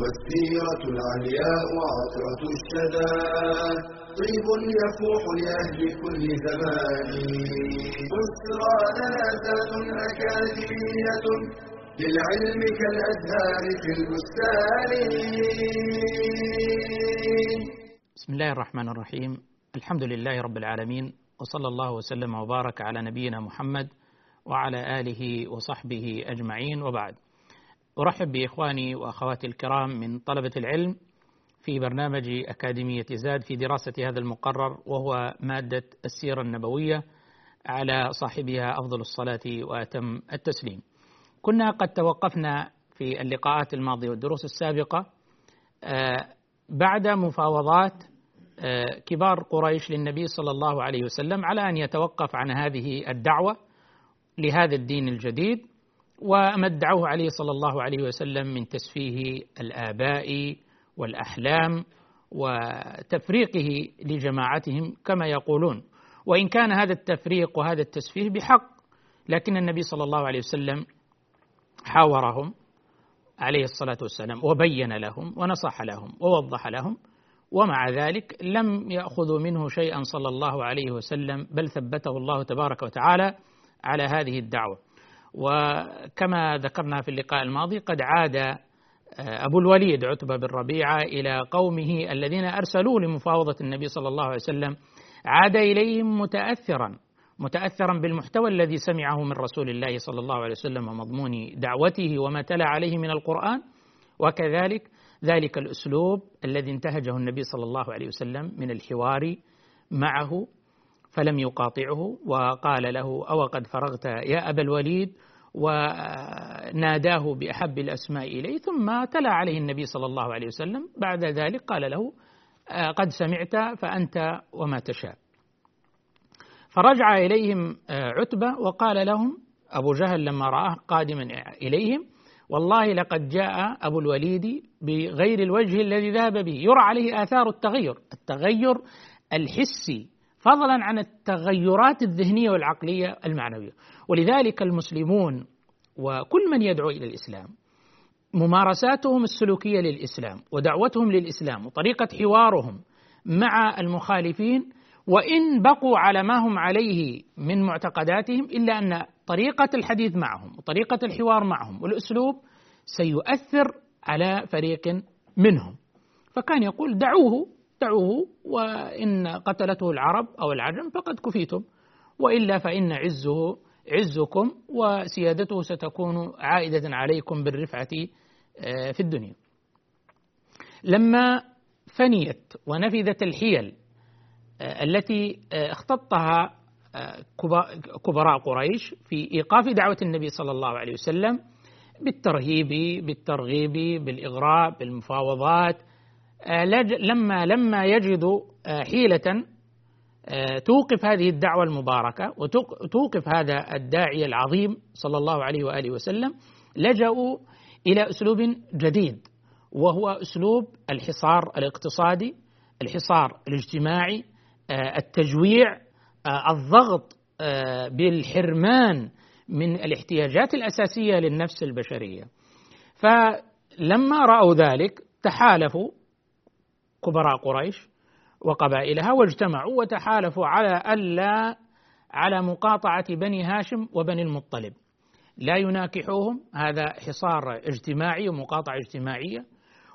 والسيرة العلياء عطرة الشدى. طيب يفوح لأهل كل زمان. بسرى زاد أكاديمية للعلم كالأزهار في البستان. بسم الله الرحمن الرحيم. الحمد لله رب العالمين وصلى الله وسلم وبارك على نبينا محمد وعلى آله وصحبه أجمعين. وبعد أرحب بإخواني وأخواتي الكرام من طلبة العلم في برنامج أكاديمية زاد في دراسة هذا المقرر وهو مادة السيرة النبوية على صاحبها أفضل الصلاة وأتم التسليم. كنا قد توقفنا في اللقاءات الماضية والدروس السابقة بعد مفاوضات كبار قريش للنبي صلى الله عليه وسلم على أن يتوقف عن هذه الدعوة لهذا الدين الجديد وما ادعوه عليه صلى الله عليه وسلم من تسفيه الآباء والأحلام وتفريقه لجماعتهم كما يقولون. وإن كان هذا التفريق وهذا التسفيه بحق لكن النبي صلى الله عليه وسلم حاورهم عليه الصلاة والسلام وبين لهم ونصح لهم ووضح لهم ومع ذلك لم يأخذوا منه شيئا صلى الله عليه وسلم بل ثبته الله تبارك وتعالى على هذه الدعوة. وكما ذكرنا في اللقاء الماضي قد عاد أبو الوليد عتبة بن ربيعة إلى قومه الذين ارسلوه لمفاوضة النبي صلى الله عليه وسلم عاد إليهم متاثرا متاثرا بالمحتوى الذي سمعه من رسول الله صلى الله عليه وسلم ومضمون دعوته وما تلا عليه من القرآن وكذلك ذلك الأسلوب الذي انتهجه النبي صلى الله عليه وسلم من الحوار معه فلم يقاطعه وقال له أو قد فرغت يا أبا الوليد؟ وناداه بأحب الأسماء إليه ثم تلا عليه النبي صلى الله عليه وسلم. بعد ذلك قال له قد سمعت فأنت وما تشاء. فرجع إليهم عتبة وقال لهم أبو جهل لما رآه قادما إليهم والله لقد جاء أبو الوليد بغير الوجه الذي ذهب به. يرى عليه آثار التغير التغير الحسي فضلا عن التغيرات الذهنية والعقلية المعنوية. ولذلك المسلمون وكل من يدعو إلى الإسلام ممارساتهم السلوكية للإسلام ودعوتهم للإسلام وطريقة حوارهم مع المخالفين وإن بقوا على ما هم عليه من معتقداتهم إلا أن طريقة الحديث معهم وطريقة الحوار معهم والأسلوب سيؤثر على فريق منهم. فكان يقول دعوه دعوه وإن قتلته العرب أو العجم فقد كفيتم وإلا فإن عزه عزكم وسيادته ستكون عائدة عليكم بالرفعة في الدنيا. لما فنيت ونفذت الحيل التي اختطها كبراء قريش في إيقاف دعوة النبي صلى الله عليه وسلم بالترهيب بالترغيب بالإغراء بالمفاوضات لما لما يجدوا حيلة توقف هذه الدعوة المباركة وتوقف هذا الداعيه العظيم صلى الله عليه وآله وسلم لجأوا إلى أسلوب جديد وهو أسلوب الحصار الاقتصادي الحصار الاجتماعي التجويع الضغط بالحرمان من الاحتياجات الأساسية للنفس البشرية. فلما رأوا ذلك تحالفوا كبراء قريش وقبائلها واجتمعوا وتحالفوا على ألا على مقاطعة بني هاشم وبني المطلب. لا يناكحوهم هذا حصار اجتماعي ومقاطعة اجتماعية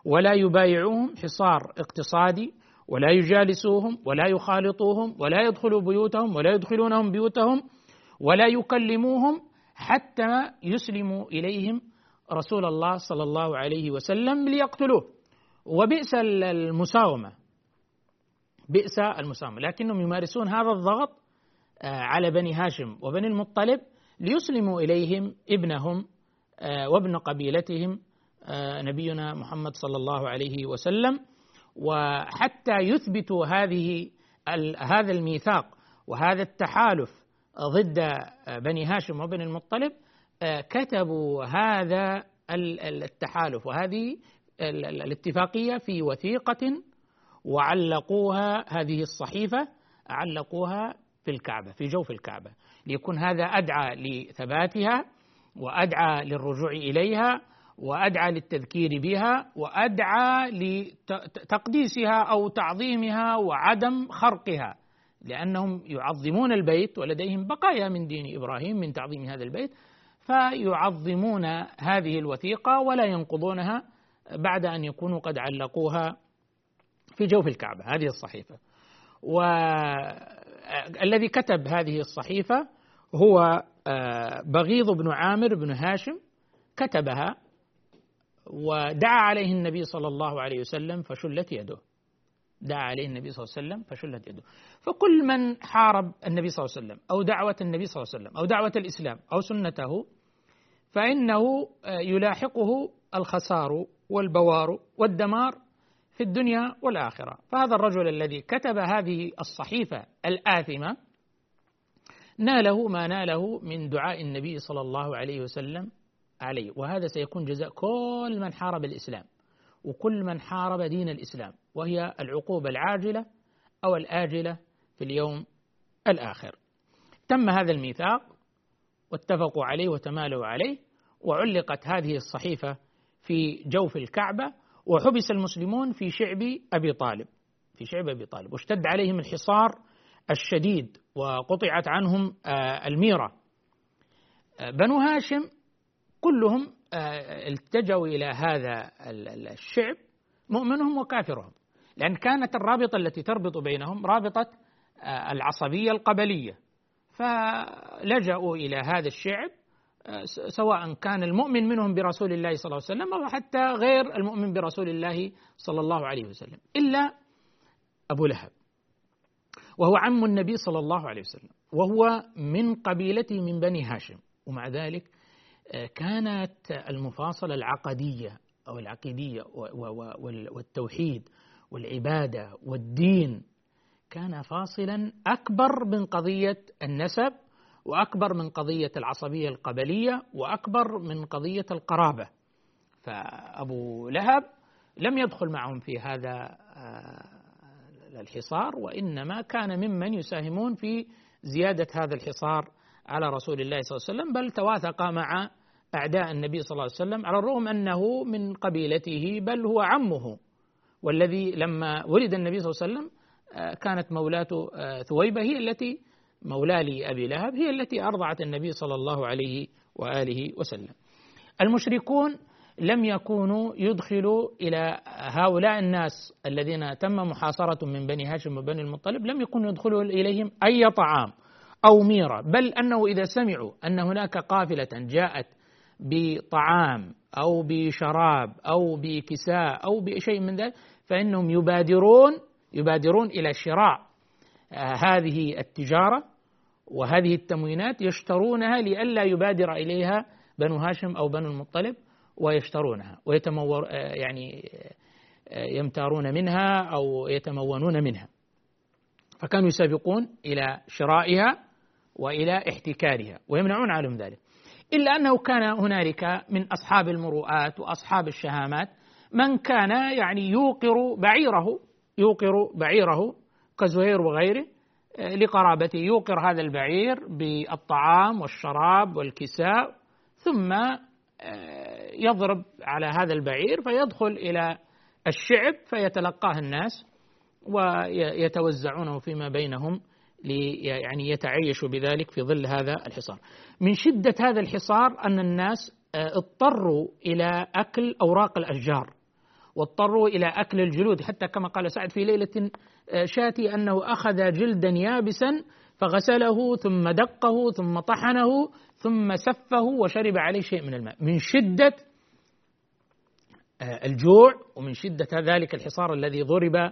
ولا يبايعوهم حصار اقتصادي ولا يجالسوهم ولا يخالطوهم ولا يدخلوا بيوتهم ولا يدخلونهم بيوتهم ولا يكلموهم حتى يسلموا إليهم رسول الله صلى الله عليه وسلم ليقتلوه. وبئس المساومة. بئس المساومة. لكنهم يمارسون هذا الضغط على بني هاشم وبني المطلب ليسلموا إليهم ابنهم وابن قبيلتهم نبينا محمد صلى الله عليه وسلم. وحتى يثبتوا هذه هذا الميثاق وهذا التحالف ضد بني هاشم وبني المطلب كتبوا هذا التحالف. وهذه الاتفاقية في وثيقة وعلقوها هذه الصحيفة علقوها في الكعبة في جوف الكعبة ليكون هذا أدعى لثباتها وأدعى للرجوع إليها وأدعى للتذكير بها وأدعى لتقديسها أو تعظيمها وعدم خرقها لأنهم يعظمون البيت ولديهم بقايا من دين إبراهيم من تعظيم هذا البيت فيعظمون هذه الوثيقة ولا ينقضونها بعد أن يكونوا قد علقوها في جوف الكعبة. هذه الصحيفة. والذي كتب هذه الصحيفة هو آه، بغيض بن عامر بن هاشم كتبها ودعا عليه النبي صلى الله عليه وسلم فشلت يده. دعا عليه النبي صلى الله عليه وسلم فشلت يده. فكل من حارب النبي صلى الله عليه وسلم أو دعوة النبي صلى الله عليه وسلم أو دعوة الإسلام أو سنته فإنه آه، يلاحقه الخسار والبوار والدمار في الدنيا والآخرة. فهذا الرجل الذي كتب هذه الصحيفة الآثمة ناله ما ناله من دعاء النبي صلى الله عليه وسلم عليه وهذا سيكون جزاء كل من حارب الإسلام وكل من حارب دين الإسلام وهي العقوبة العاجلة أو الآجلة في اليوم الآخر. تم هذا الميثاق واتفقوا عليه وتمالوا عليه وعلقت هذه الصحيفة في جوف الكعبة وحبس المسلمون في شعب أبي طالب في شعب أبي طالب. واشتد عليهم الحصار الشديد وقطعت عنهم آه، الميرة. آه، بنو هاشم كلهم آه، التجوا إلى هذا الشعب مؤمنهم وكافرهم. لأن كانت الرابطة التي تربط بينهم رابطة العصبية القبلية. فلجأوا إلى هذا الشعب سواء كان المؤمن منهم برسول الله صلى الله عليه وسلم أو حتى غير المؤمن برسول الله صلى الله عليه وسلم إلا أبو لهب. وهو عم النبي صلى الله عليه وسلم وهو من قبيلته من بني هاشم ومع ذلك آه، كانت المفاصلة العقدية أو العقيدية والتوحيد والعبادة والدين كان فاصلا أكبر من قضية النسب وأكبر من قضية العصبية القبلية وأكبر من قضية القرابة. فأبو لهب لم يدخل معهم في هذا آه، الحصار وإنما كان ممن يساهمون في زيادة هذا الحصار على رسول الله صلى الله عليه وسلم بل تواثق مع أعداء النبي صلى الله عليه وسلم على الرغم أنه من قبيلته بل هو عمه والذي لما ولد النبي صلى الله عليه وسلم آه، كانت مولاة آه، ثويبة هي التي مولى لأبي لهب هي التي أرضعت النبي صلى الله عليه وآله وسلم. المشركون لم يكونوا يدخلوا إلى هؤلاء الناس الذين تم محاصرة من بني هاشم وبني المطلب لم يكونوا يدخلوا إليهم أي طعام أو ميرة بل أنه إذا سمعوا أن هناك قافلة جاءت بطعام أو بشراب أو بكساء أو بشيء من ذلك فإنهم يبادرون يبادرون إلى شراء هذه التجارة. وهذه التموينات يشترونها لئلا يبادر إليها بنو هاشم أو بنو المطلب ويشترونها ويتمور يعني يمتارون منها أو يتمونون منها. فكانوا يسابقون إلى شرائها وإلى احتكارها ويمنعون عنهم ذلك. إلا أنه كان هنالك من أصحاب المروءات وأصحاب الشهامات من كان يعني يوقر بعيره يوقر بعيره كزهير وغيره لقرابته يوقر هذا البعير بالطعام والشراب والكساء ثم آه، يضرب على هذا البعير فيدخل إلى الشعب فيتلقاه الناس ويتوزعونه فيما بينهم يعني يتعيشوا بذلك في ظل هذا الحصار. من شدة هذا الحصار أن الناس آه، اضطروا إلى أكل أوراق الأشجار واضطروا إلى أكل الجلود حتى كما قال سعد في ليلة آه، شاتي أنه أخذ جلدا يابسا فغسله ثم دقه ثم طحنه ثم سفه وشرب عليه شيء من الماء. من شدة آه، الجوع ومن شدة ذلك الحصار الذي ضرب آه،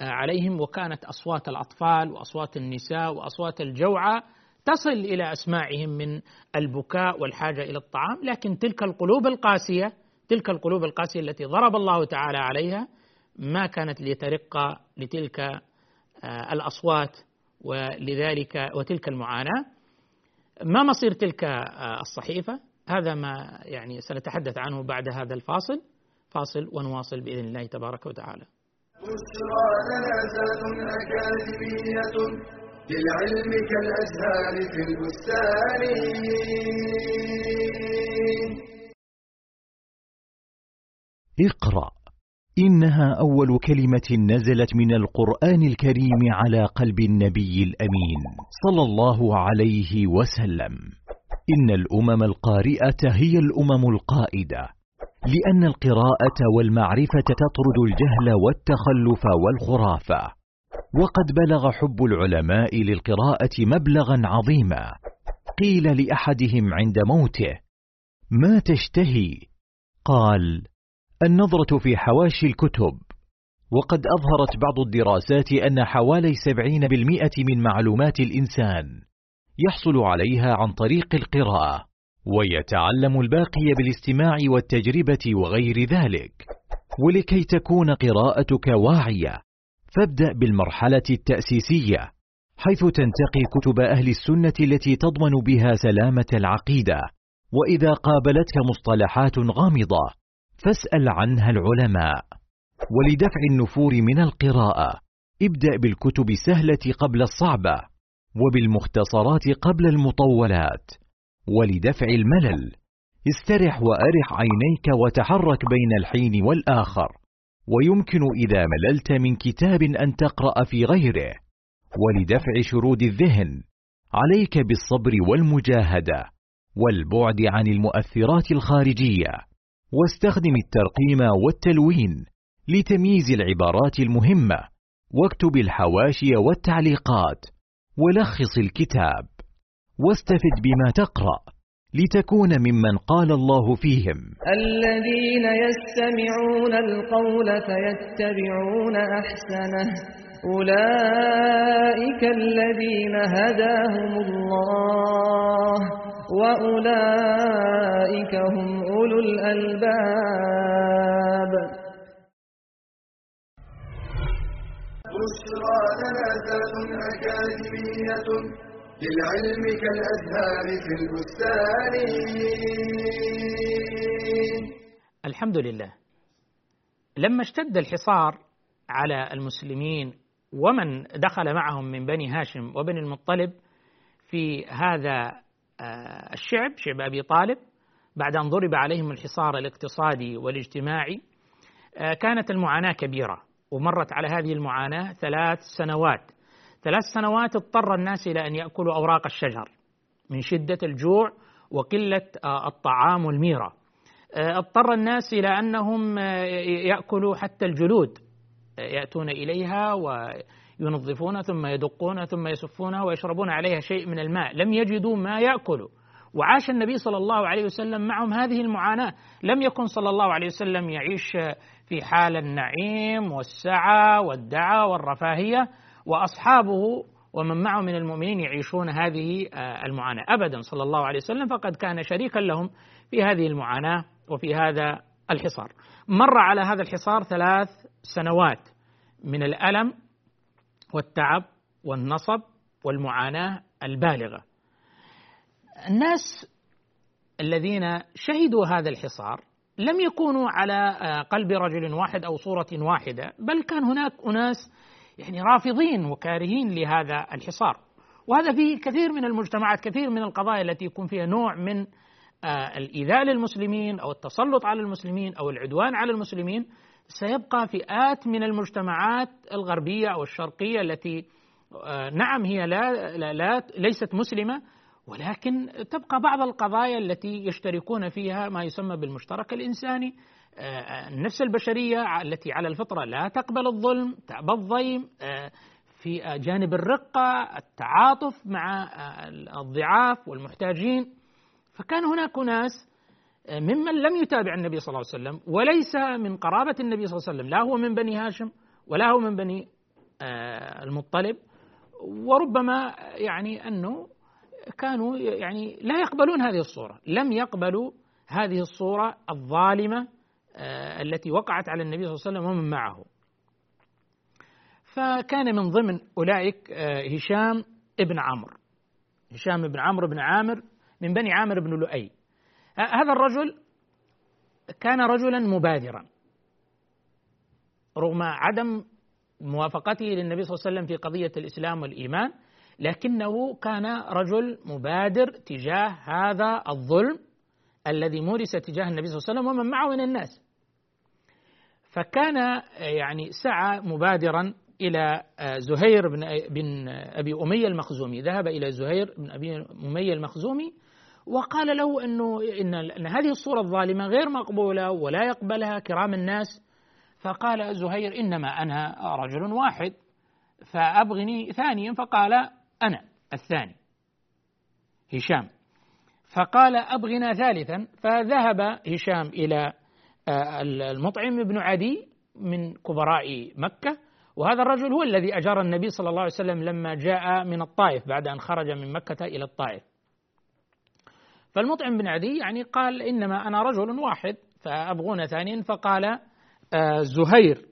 عليهم وكانت أصوات الأطفال وأصوات النساء وأصوات الجوعى تصل إلى أسماعهم من البكاء والحاجة إلى الطعام. لكن تلك القلوب القاسية تلك القلوب القاسية التي ضرب الله تعالى عليها ما كانت لترق لتلك آه، الأصوات ولذلك وتلك المعاناة. ما مصير تلك آه، الصحيفة؟ هذا ما يعني سنتحدث عنه بعد هذا الفاصل. فاصل ونواصل بإذن الله تبارك وتعالى. بشرى أكاديمية للعلم كالأزهار في البستان. اقرأ. إنها أول كلمة نزلت من القرآن الكريم على قلب النبي الأمين صلى الله عليه وسلم. إن الأمم القارئة هي الأمم القائدة لأن القراءة والمعرفة تطرد الجهل والتخلف والخرافة. وقد بلغ حب العلماء للقراءة مبلغا عظيما. قيل لأحدهم عند موته ما تشتهي؟ قال النظرة في حواشي الكتب. وقد أظهرت بعض الدراسات أن حوالي سبعين بالمئة من معلومات الإنسان يحصل عليها عن طريق القراءة ويتعلم الباقي بالاستماع والتجربة وغير ذلك. ولكي تكون قراءتك واعية فابدأ بالمرحلة التأسيسية حيث تنتقي كتب أهل السنة التي تضمن بها سلامة العقيدة. وإذا قابلتك مصطلحات غامضة فاسأل عنها العلماء. ولدفع النفور من القراءة. ابدأ بالكتب السهلة قبل الصعبة وبالمختصرات قبل المطولات. ولدفع الملل. استرح وأرح عينيك وتحرك بين الحين والآخر. ويمكن إذا مللت من كتاب أن تقرأ في غيره. ولدفع شرود الذهن. عليك بالصبر والمجاهدة. والبعد عن المؤثرات الخارجية. واستخدم الترقيم والتلوين لتمييز العبارات المهمة واكتب الحواشي والتعليقات ولخص الكتاب واستفد بما تقرأ لتكون ممن قال الله فيهم. الذين يستمعون القول فيتبعون أحسنه. أولئك الذين هداهم الله. وأولئك هم أولو الألباب. بشرى أكاديمية للعلم كالأزهار في البستان. الحمد لله. لما اشتد الحصار على المسلمين ومن دخل معهم من بني هاشم وبني المطلب في هذا الشعب شعب أبي طالب بعد أن ضرب عليهم الحصار الاقتصادي والاجتماعي آه، كانت المعاناة كبيرة ومرت على هذه المعاناة ثلاث سنوات. ثلاث سنوات اضطر الناس إلى أن يأكلوا أوراق الشجر من شدة الجوع وقلة آه، الطعام والميرة. آه، اضطر الناس إلى أنهم آه، يأكلوا حتى الجلود. يأتون إليها وينظفون ثم يدقون ثم يسفونها ويشربون عليها شيء من الماء. لم يجدوا ما يأكلوا. وعاش النبي صلى الله عليه وسلم معهم هذه المعاناة. لم يكن صلى الله عليه وسلم يعيش في حال النعيم والسعة والدعة والرفاهية. وأصحابه ومن معه من المؤمنين يعيشون هذه المعاناة. ابدا صلى الله عليه وسلم فقد كان شريكا لهم في هذه المعاناة وفي هذا الحصار. مر على هذا الحصار ثلاث سنوات من الألم والتعب والنصب والمعاناة البالغة. الناس الذين شهدوا هذا الحصار لم يكونوا على آه، قلب رجل واحد أو صورة واحدة، بل كان هناك أناس يعني رافضين وكارهين لهذا الحصار وهذا في كثير من المجتمعات كثير من القضايا التي يكون فيها نوع من الإيذاء للمسلمين أو التسلط على المسلمين أو العدوان على المسلمين سيبقى فئات من المجتمعات الغربية أو الشرقية التي آه، نعم هي لا, لا, لا ليست مسلمة ولكن تبقى بعض القضايا التي يشتركون فيها ما يسمى بالمشترك الإنساني النفس البشرية التي على الفطرة لا تقبل الظلم تأبى الضيم آه، في جانب الرقة التعاطف مع آه، الضعاف والمحتاجين. فكان هناك ناس آه، ممن لم يتابع النبي صلى الله عليه وسلم وليس من قرابة النبي صلى الله عليه وسلم لا هو من بني هاشم ولا هو من بني المطلب وربما يعني أنه كانوا يعني لا يقبلون هذه الصورة لم يقبلوا هذه الصورة الظالمة آه، التي وقعت على النبي صلى الله عليه وسلم ومن معه. فكان من ضمن أولئك آه، هشام ابن عمرو هشام بن عمرو بن عامر من بني عامر بن لؤي. هذا الرجل كان رجلا مبادرا. رغم عدم موافقته للنبي صلى الله عليه وسلم في قضية الإسلام والإيمان لكنه كان رجل مبادر تجاه هذا الظلم الذي مورس تجاه النبي صلى الله عليه وسلم ومن معه من الناس. فكان يعني سعى مبادرا إلى زهير بن بن أبي أمية المخزومي. ذهب إلى زهير بن أبي أمية المخزومي وقال له إن, إن هذه الصورة الظالمة غير مقبولة ولا يقبلها كرام الناس. فقال زهير إنما أنا رجل واحد فأبغني ثانيا فقال أنا الثاني هشام. فقال أبغنا ثالثا فذهب هشام إلى آه، المطعم بن عدي من كبراء مكة. وهذا الرجل هو الذي أجار النبي صلى الله عليه وسلم لما جاء من الطائف بعد أن خرج من مكة إلى الطائف. فالمطعم بن عدي يعني قال إنما أنا رجل واحد فأبغون ثانيا فقال آه، زهير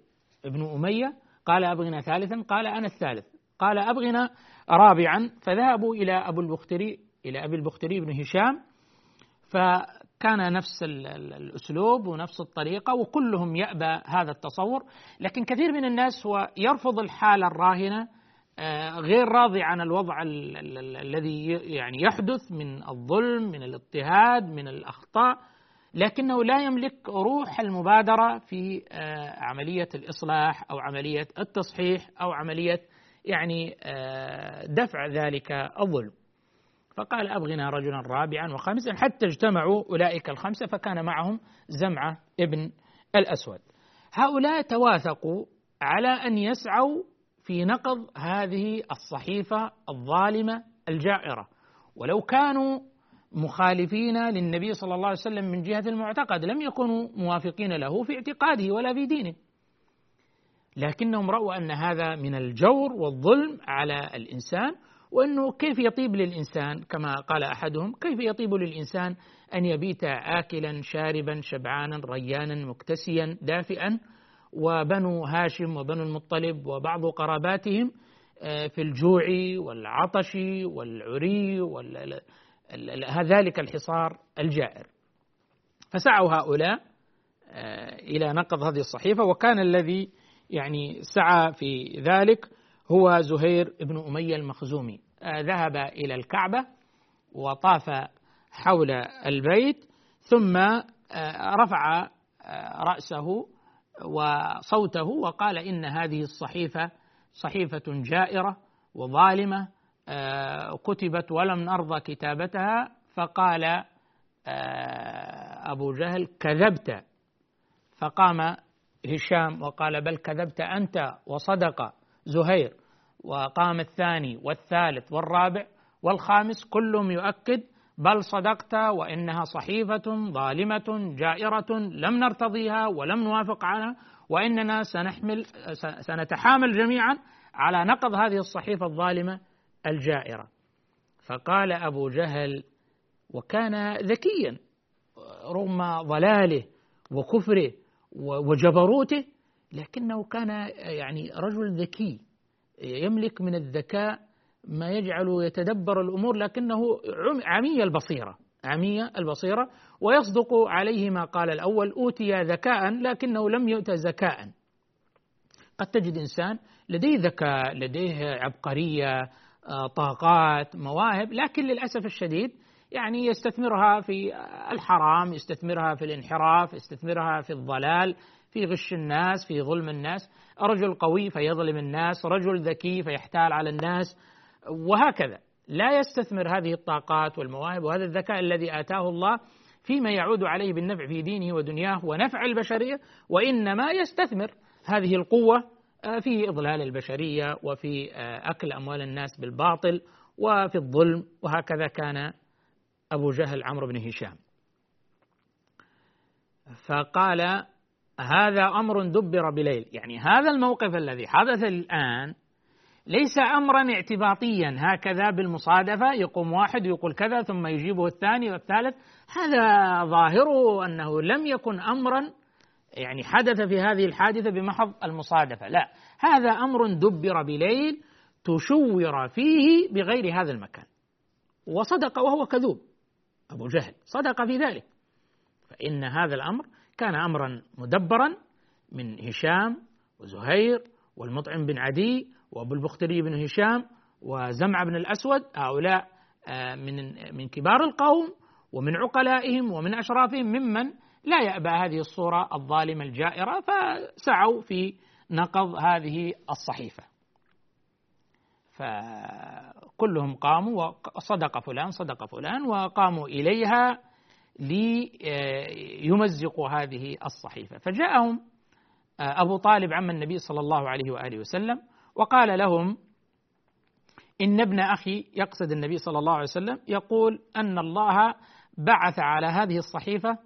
بن أمية قال أبغنا ثالثا قال أنا الثالث. قال أبغنا رابعا فذهبوا إلى أبو البختري إلى أبي البختري بن هشام فكان نفس الأسلوب ونفس الطريقة وكلهم يأبى هذا التصور. لكن كثير من الناس هو يرفض الحالة الراهنة غير راضي عن الوضع الذي يعني يحدث من الظلم من الاضطهاد من الأخطاء لكنه لا يملك روح المبادرة في آه، عملية الإصلاح أو عملية التصحيح أو عملية يعني آه، دفع ذلك الظلم. فقال أبغنا رجلا رابعا وخامسا. حتى اجتمعوا أولئك الخمسة فكان معهم زمعة ابن الأسود. هؤلاء توافقوا على أن يسعوا في نقض هذه الصحيفة الظالمة الجائرة. ولو كانوا مخالفين للنبي صلى الله عليه وسلم من جهة المعتقد لم يكونوا موافقين له في اعتقاده ولا في دينه. لكنهم رأوا أن هذا من الجور والظلم على الإنسان وأنه كيف يطيب للإنسان؟ كما قال أحدهم كيف يطيب للإنسان أن يبيت آكلا شاربا شبعانا ريانا مكتسيا دافئا؟ وبنو هاشم وبنو المطلب وبعض قراباتهم آه، في الجوع والعطش والعري ذلك الحصار الجائر. فسعوا هؤلاء آه، إلى نقض هذه الصحيفة وكان الذي يعني سعى في ذلك هو زهير بن أمية المخزومي. آه، ذهب إلى الكعبة وطاف حول البيت ثم رفع رأسه وصوته وقال إن هذه الصحيفة صحيفة جائرة وظالمة آه، كتبت ولم نرضى كتابتها فقال آه، أبو جهل كذبت. فقام هشام وقال بل كذبت أنت وصدق زهير وقام الثاني والثالث والرابع والخامس كلهم يؤكد بل صدقت وإنها صحيفة ظالمة جائرة لم نرتضيها ولم نوافق عنها وإننا سنحمل سنتحامل جميعا على نقض هذه الصحيفة الظالمة الجائرة. فقال أبو جهل وكان ذكيا رغم ضلاله وكفره وجبروته لكنه كان يعني رجل ذكي يملك من الذكاء ما يجعله يتدبر الأمور لكنه عمي البصيرة عمي البصيرة ويصدق عليه ما قال الأول أوتي ذكاء لكنه لم يؤت ذكاء. قد تجد إنسان لديه ذكاء لديه عبقرية آه، طاقات مواهب لكن للأسف الشديد يعني يستثمرها في الحرام يستثمرها في الانحراف يستثمرها في الضلال في غش الناس في ظلم الناس. رجل قوي فيظلم الناس رجل ذكي فيحتال على الناس. وهكذا. لا يستثمر هذه الطاقات والمواهب وهذا الذكاء الذي آتاه الله فيما يعود عليه بالنفع في دينه ودنياه ونفع البشرية وإنما يستثمر هذه القوة آه، في إضلال البشرية وفي آه، أكل أموال الناس بالباطل وفي الظلم. وهكذا كان أبو جهل عمرو بن هشام. فقال هذا أمر دبر بليل. يعني هذا الموقف الذي حدث الآن ليس أمرا اعتباطيا. هكذا بالمصادفة يقوم واحد ويقول كذا ثم يجيبه الثاني والثالث. هذا ظاهره أنه لم يكن أمرا يعني حدث في هذه الحادثة بمحض المصادفة. لا هذا أمر دبر بليل تشور فيه بغير هذا المكان. وصدق وهو كذوب أبو جهل. صدق في ذلك. فإن هذا الأمر كان أمرا مدبرا من هشام وزهير والمطعم بن عدي وأبو البختري بن هشام وزمع بن الأسود هؤلاء آه، من من كبار القوم ومن عقلائهم ومن أشرافهم ممن لا يأبى هذه الصورة الظالمة الجائرة فسعوا في نقض هذه الصحيفة. فكلهم قاموا وصدق فلان صدق فلان وقاموا إليها ليمزقوا هذه الصحيفة. فجاءهم أبو طالب عم النبي صلى الله عليه وآله وسلم وقال لهم إن ابن أخي يقصد النبي صلى الله عليه وسلم يقول أن الله بعث على هذه الصحيفة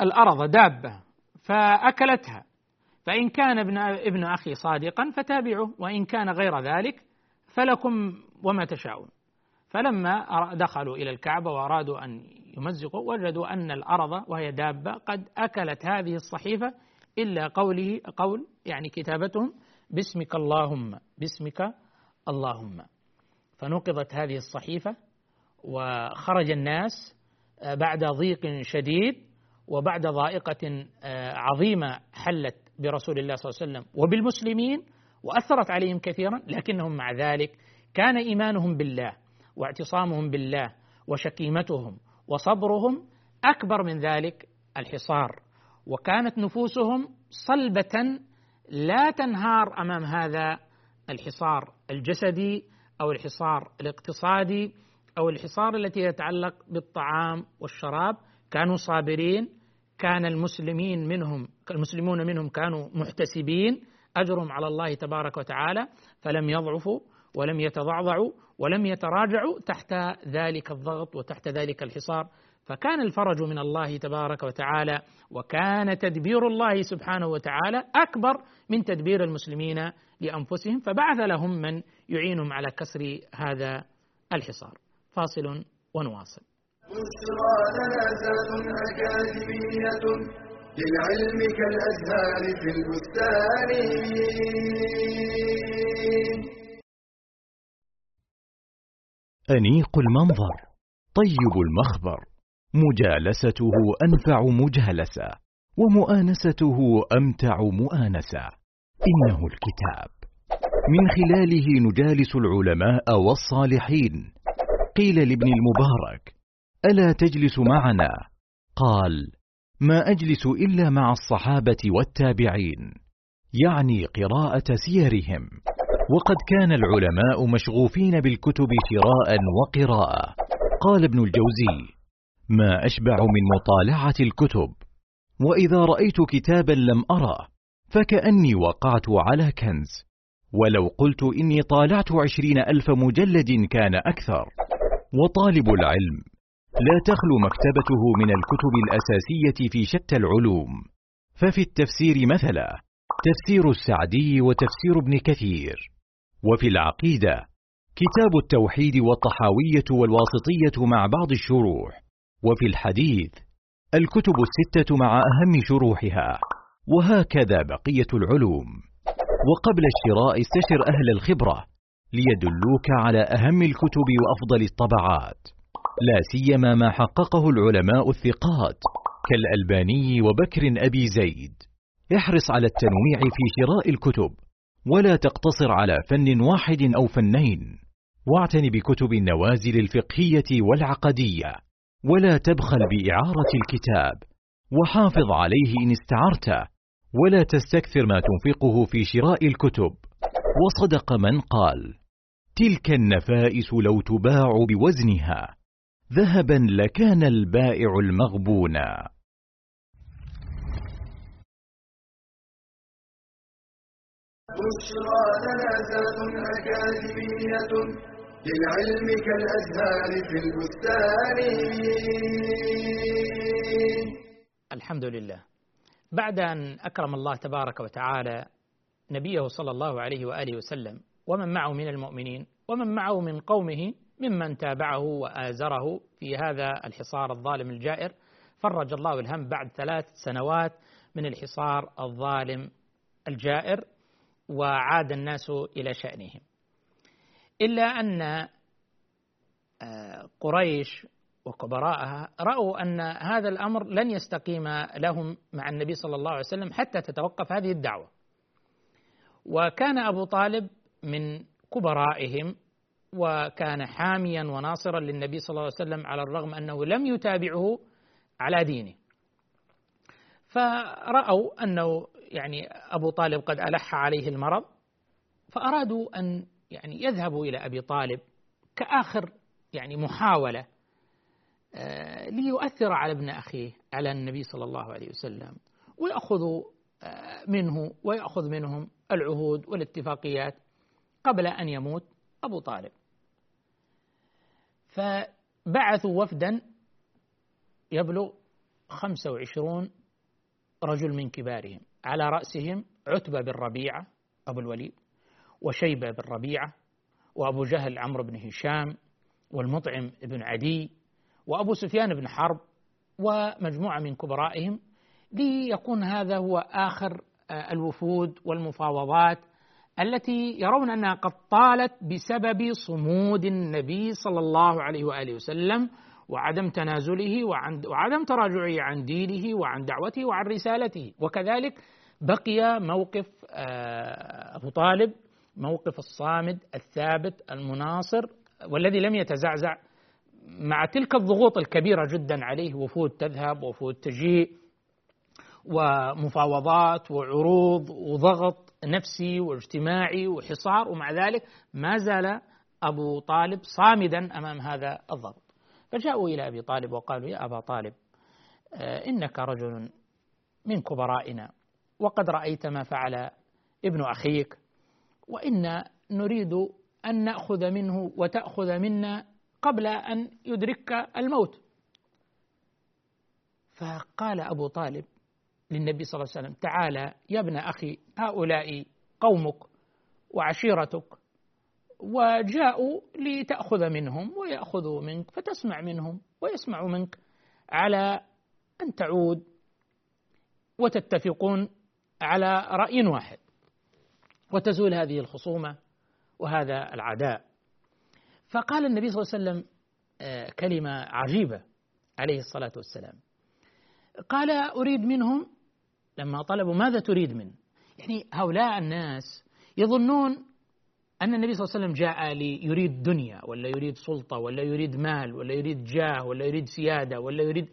الأرض دابة فأكلتها فإن كان ابن ابن أخي صادقا فتابعوه وإن كان غير ذلك فلكم وما تشاءون. فلما دخلوا إلى الكعبة وأرادوا أن يمزقوا وجدوا أن الأرض وهي دابة قد أكلت هذه الصحيفة إلا قوله قول يعني كتابتهم باسمك اللهم باسمك اللهم. فنقضت هذه الصحيفة وخرج الناس بعد ضيق شديد وبعد ضائقة عظيمة حلت برسول الله صلى الله عليه وسلم وبالمسلمين وأثرت عليهم كثيرا لكنهم مع ذلك كان إيمانهم بالله واعتصامهم بالله وشكيمتهم وصبرهم أكبر من ذلك الحصار. وكانت نفوسهم صلبة لا تنهار أمام هذا الحصار الجسدي أو الحصار الاقتصادي أو الحصار التي يتعلق بالطعام والشراب. كانوا صابرين كان المسلمين منهم المسلمون منهم كانوا محتسبين أجرهم على الله تبارك وتعالى فلم يضعفوا ولم يتضعضعوا. ولم يتراجعوا تحت ذلك الضغط وتحت ذلك الحصار. فكان الفرج من الله تبارك وتعالى وكان تدبير الله سبحانه وتعالى أكبر من تدبير المسلمين لأنفسهم. فبعث لهم من يعينهم على كسر هذا الحصار. فاصل ونواصل. للعلم كالأزهار في البستان. أنيق المنظر طيب المخبر مجالسته أنفع مجالسة ومؤانسته أمتع مؤانسة. إنه الكتاب. من خلاله نجالس العلماء والصالحين. قيل لابن المبارك ألا تجلس معنا؟ قال ما أجلس إلا مع الصحابة والتابعين يعني قراءة سيرهم. وقد كان العلماء مشغوفين بالكتب شراء وقراءة قال ابن الجوزي ما أشبع من مطالعة الكتب وإذا رأيت كتابا لم أره فكأني وقعت على كنز ولو قلت إني طالعت عشرين ألف مجلد كان أكثر. وطالب العلم لا تخلو مكتبته من الكتب الأساسية في شتى العلوم. ففي التفسير مثلا تفسير السعدي وتفسير ابن كثير. وفي العقيدة. كتاب التوحيد والطحاوية والواسطية مع بعض الشروح. وفي الحديث الكتب الستة مع أهم شروحها. وهكذا بقية العلوم. وقبل الشراء استشر أهل الخبرة ليدلوك على أهم الكتب وأفضل الطبعات. لا سيما ما حققه العلماء الثقات كالألباني وبكر أبي زيد. احرص على التنويع في شراء الكتب. ولا تقتصر على فن واحد أو فنين. واعتن بكتب النوازل الفقهية والعقدية ولا تبخل بإعارة الكتاب وحافظ عليه إن استعرته ولا تستكثر ما تنفقه في شراء الكتب. وصدق من قال تلك النفائس لو تباع بوزنها ذهبا لكان البائع المغبونا بشرى لنا أكاديمية للعلم كالأزهار في البستان. الحمد لله بعد أن أكرم الله تبارك وتعالى نبيه صلى الله عليه وآله وسلم ومن معه من المؤمنين ومن معه من قومه ممن تابعه وآزره في هذا الحصار الظالم الجائر فرج الله الهم بعد ثلاث سنوات من الحصار الظالم الجائر. وعاد الناس إلى شأنهم. إلا أن آه، قريش وكبراءها رأوا أن هذا الأمر لن يستقيم لهم مع النبي صلى الله عليه وسلم حتى تتوقف هذه الدعوة. وكان أبو طالب من كبرائهم وكان حاميا وناصرا للنبي صلى الله عليه وسلم على الرغم أنه لم يتابعه على دينه. فرأوا أنه يعني أبو طالب قد ألح عليه المرض فأرادوا أن يعني يذهبوا إلى أبي طالب كآخر يعني محاولة آه، ليؤثر على ابن أخيه على النبي صلى الله عليه وسلم ويأخذوا آه، منه ويأخذ منهم العهود والاتفاقيات قبل أن يموت أبو طالب. فبعثوا وفدا يبلغ 25 رجل من كبارهم. على رأسهم عتبة بن ربيعة أبو الوليد وشيبة بن ربيعة وأبو جهل عمرو بن هشام والمطعم بن عدي وأبو سفيان بن حرب ومجموعة من كبرائهم ليكون هذا هو آخر آه، الوفود والمفاوضات التي يرون أنها قد طالت بسبب صمود النبي صلى الله عليه وآله وسلم وعدم تنازله وعدم تراجعه عن دينه وعن دعوته وعن رسالته. وكذلك بقي موقف آه، أبو طالب موقف الصامد الثابت المناصر والذي لم يتزعزع مع تلك الضغوط الكبيرة جدا عليه وفود تذهب وفود تجيء ومفاوضات وعروض وضغط نفسي واجتماعي وحصار ومع ذلك ما زال أبو طالب صامدا أمام هذا الضغط. فجاءوا إلى أبي طالب وقالوا يا أبا طالب آه، إنك رجل من كبرائنا. وقد رأيت ما فعل ابن أخيك. وإنا نريد أن نأخذ منه وتأخذ منا قبل أن يدركك الموت. فقال أبو طالب للنبي صلى الله عليه وسلم تعالى يا ابن أخي هؤلاء قومك وعشيرتك وجاءوا لتأخذ منهم ويأخذوا منك فتسمع منهم ويسمعوا منك على أن تعود وتتفقون على رأي واحد وتزول هذه الخصومة وهذا العداء. فقال النبي صلى الله عليه وسلم آه، كلمة عجيبة عليه الصلاة والسلام. قال أريد منهم لما طلبوا ماذا تريد منه؟ يعني هؤلاء الناس يظنون أن النبي صلى الله عليه وسلم جاء ليريد دنيا ولا يريد سلطة ولا يريد مال ولا يريد جاه ولا يريد سيادة ولا يريد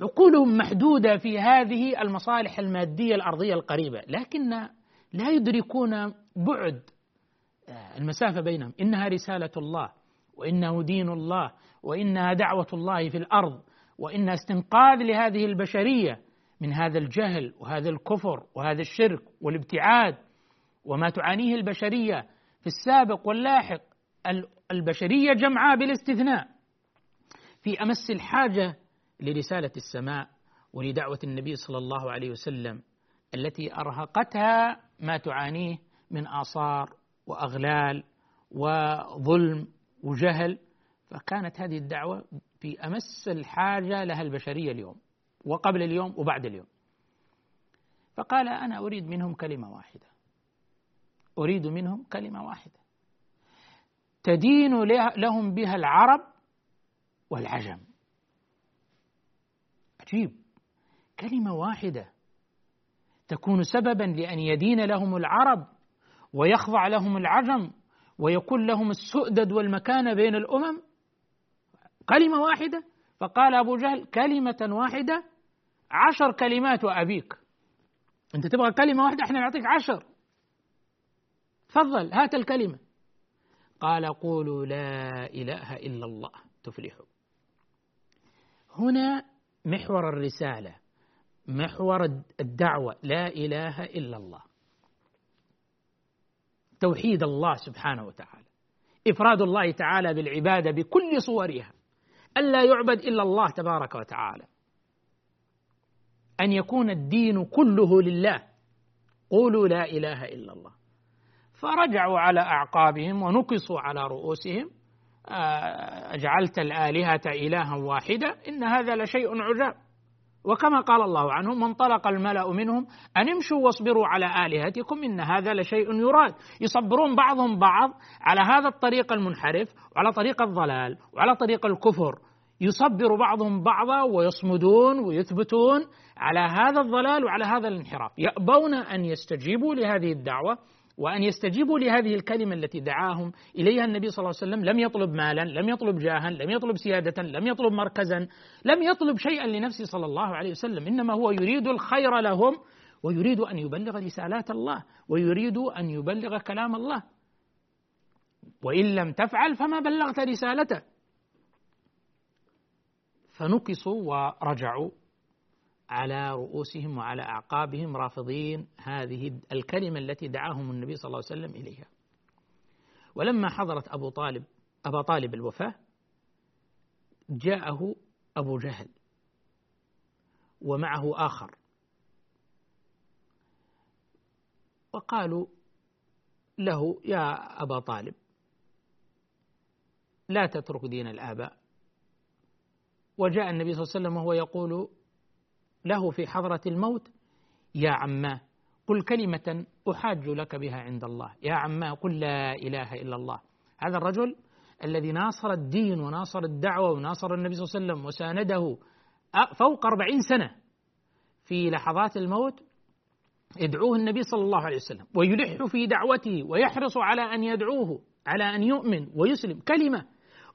عقولهم محدودة في هذه المصالح المادية الأرضية القريبة لكن لا يدركون بعد آه، المسافة بينهم. إنها رسالة الله وإنه دين الله وإنها دعوة الله في الأرض وإنها استنقاذ لهذه البشرية من هذا الجهل وهذا الكفر وهذا الشرك والابتعاد. وما تعانيه البشرية في السابق واللاحق البشرية جمعاء بالاستثناء. في أمس الحاجة لرسالة السماء ولدعوة النبي صلى الله عليه وسلم التي أرهقتها ما تعانيه من آثار وأغلال وظلم وجهل. فكانت هذه الدعوة في أمس الحاجة لها البشرية اليوم وقبل اليوم وبعد اليوم. فقال أنا أريد منهم كلمة واحدة. أريد منهم كلمة واحدة. تدين لهم بها العرب والعجم. عجيب كلمة واحدة. تكون سببا لأن يدين لهم العرب ويخضع لهم العجم ويكون لهم السؤدد والمكانة بين الأمم. كلمة واحدة. فقال أبو جهل كلمة واحدة. عشر كلمات وأبيك. أنت تبغى كلمة واحدة؟ إحنا نعطيك عشر. تفضل هات الكلمة. قال قولوا لا إله إلا الله. تفلحوا. هنا محور الرسالة محور الدعوة لا إله إلا الله. توحيد الله سبحانه وتعالى. إفراد الله تعالى بالعبادة بكل صورها. ألا يعبد إلا الله تبارك وتعالى. أن يكون الدين كله لله. قولوا لا إله إلا الله. فرجعوا على أعقابهم ونكصوا على رؤوسهم. أجعلت الآلهة إلها واحدة إن هذا لشيء عجاب. وكما قال الله عنهم وانطلق الملأ منهم أن امشوا واصبروا على آلهتكم إن هذا لشيء يراد. يصبرون بعضهم بعض على هذا الطريق المنحرف وعلى طريق الضلال وعلى طريق الكفر. يصبر بعضهم بعضا ويصمدون ويثبتون على هذا الضلال وعلى هذا الانحراف. يأبون أن يستجيبوا لهذه الدعوة وأن يستجيبوا لهذه الكلمة التي دعاهم إليها النبي صلى الله عليه وسلم لم يطلب مالا لم يطلب جاها لم يطلب سيادة لم يطلب مركزا لم يطلب شيئا لنفسه صلى الله عليه وسلم إنما هو يريد الخير لهم ويريد أن يبلغ رسالات الله ويريد أن يبلغ كلام الله. وإن لم تفعل فما بلغت رسالته. فنكصوا ورجعوا. على رؤوسهم وعلى أعقابهم رافضين هذه الكلمة التي دعاهم النبي صلى الله عليه وسلم إليها. ولما حضرت أبو طالب أبا طالب الوفاة جاءه أبو جهل ومعه آخر. وقالوا له يا أبا طالب لا تترك دين الآباء. وجاء النبي صلى الله عليه وسلم وهو يقول له في حضرة الموت يا عماه قل كلمة أحاج لك بها عند الله. يا عماه قل لا إله إلا الله. هذا الرجل الذي ناصر الدين وناصر الدعوة وناصر النبي صلى الله عليه وسلم وسانده فوق أربعين سنة في لحظات الموت يدعوه النبي صلى الله عليه وسلم ويلح في دعوته ويحرص على أن يدعوه على أن يؤمن ويسلم. كلمة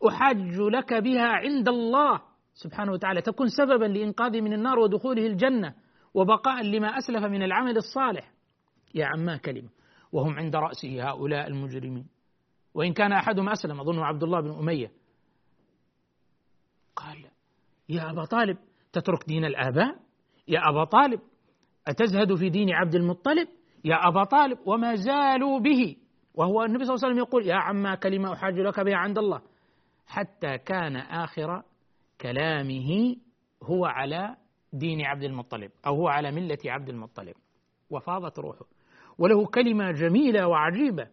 أحاج لك بها عند الله. سبحانه وتعالى تكون سببا لإنقاذه من النار ودخوله الجنة وبقاء لما أسلف من العمل الصالح. يا عما كلمة. وهم عند رأسه هؤلاء المجرمين. وإن كان أحدهم أسلم أظن عبد الله بن أمية. قال يا أبا طالب تترك دين الآباء؟ يا أبا طالب أتزهد في دين عبد المطلب؟ يا أبا طالب وما زالوا به. وهو النبي صلى الله عليه وسلم يقول يا عما كلمة أحاج لك بها عند الله. حتى كان آخر كلامه هو على دين عبد المطلب أو هو على ملة عبد المطلب. وفاضت روحه. وله كلمة جميلة وعجيبة.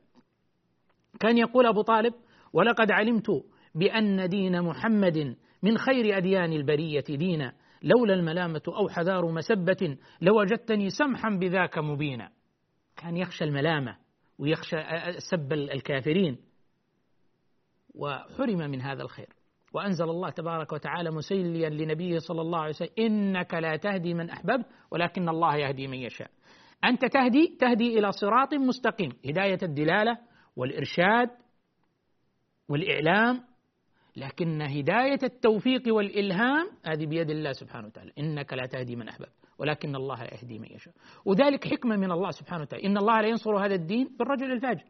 كان يقول أبو طالب ولقد علمت بأن دين محمد من خير أديان البرية دينا. لولا الملامة أو حذار مسبة لوجدتني سمحا بذاك مبينا. كان يخشى الملامة ويخشى سب الكافرين. وحرم من هذا الخير. وأنزل الله تبارك وتعالى مسليا لنبيه صلى الله عليه وسلم إنك لا تهدي من أحببت ولكن الله يهدي من يشاء. أنت تهدي تهدي إلى صراط مستقيم هداية الدلالة والإرشاد والإعلام لكن هداية التوفيق والإلهام هذه بيد الله سبحانه وتعالى. إنك لا تهدي من أحببت ولكن الله يهدي من يشاء. وذلك حكمة من الله سبحانه وتعالى. إن الله لا ينصر هذا الدين بالرجل الفاجر.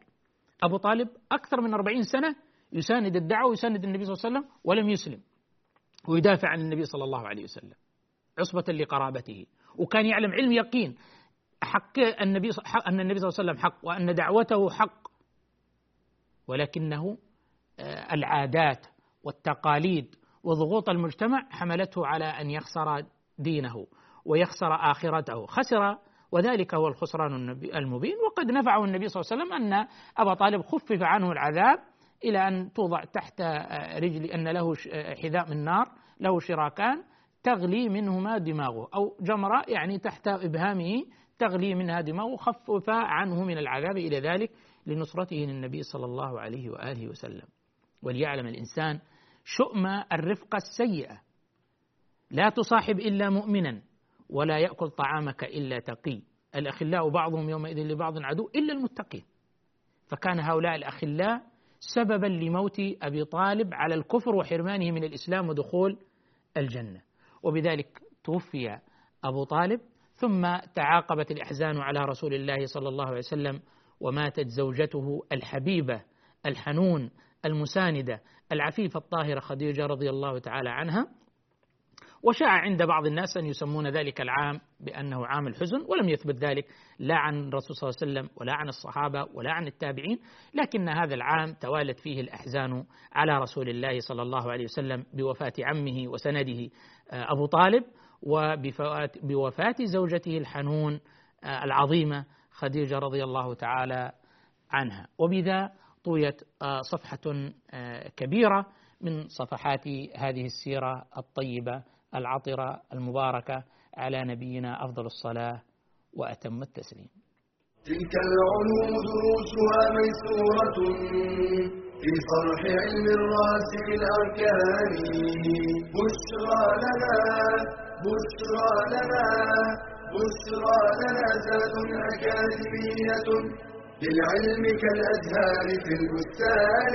أبو طالب أكثر من أربعين سنة يساند الدعوة ويساند النبي صلى الله عليه وسلم ولم يسلم. ويدافع عن النبي صلى الله عليه وسلم عصبة لقرابته. وكان يعلم علم يقين. حق النبي أن النبي صلى الله عليه وسلم حق وأن دعوته حق. ولكنه آه، العادات والتقاليد وضغوط المجتمع حملته على أن يخسر دينه ويخسر آخرته. خسر وذلك هو الخسران المبين. وقد نفعه النبي صلى الله عليه وسلم أن أبا طالب خفف عنه العذاب إلى أن توضع تحت آه، رجل أن له آه، حذاء من نار له شراكان تغلي منهما دماغه. أو جمرة يعني تحت إبهامه تغلي منها دماغه خفف عنه من العذاب إلى ذلك لنصرته للنبي صلى الله عليه وآله وسلم. وليعلم الإنسان شؤم الرفقة السيئة. لا تصاحب إلا مؤمنا ولا يأكل طعامك إلا تقي. الأخلاء بعضهم يومئذ لبعض عدو إلا المتقين. فكان هؤلاء الأخلاء سببا لموت أبي طالب على الكفر وحرمانه من الإسلام ودخول الجنة. وبذلك توفي أبو طالب ثم تعاقبت الأحزان على رسول الله صلى الله عليه وسلم وماتت زوجته الحبيبة الحنون المساندة العفيفة الطاهرة خديجة رضي الله تعالى عنها. وشاع عند بعض الناس أن يسمون ذلك العام بأنه عام الحزن ولم يثبت ذلك لا عن الرسول صلى الله عليه وسلم ولا عن الصحابة ولا عن التابعين لكن هذا العام توالت فيه الأحزان على رسول الله صلى الله عليه وسلم بوفاة عمه وسنده آه، أبو طالب وبوفاة زوجته الحنون آه، العظيمة خديجة رضي الله تعالى عنها. وبذا طويت آه، صفحة كبيرة من صفحات هذه السيرة الطيبة العطرة المباركة على نبينا أفضل الصلاة وأتم التسليم. تلك العلوم دروسها ميسورة في صرح علم الراسم الأركان. بشرى لنا بشرى لنا بشرى لنا زاد أكاديمية للعلم كالأزهار في البستان.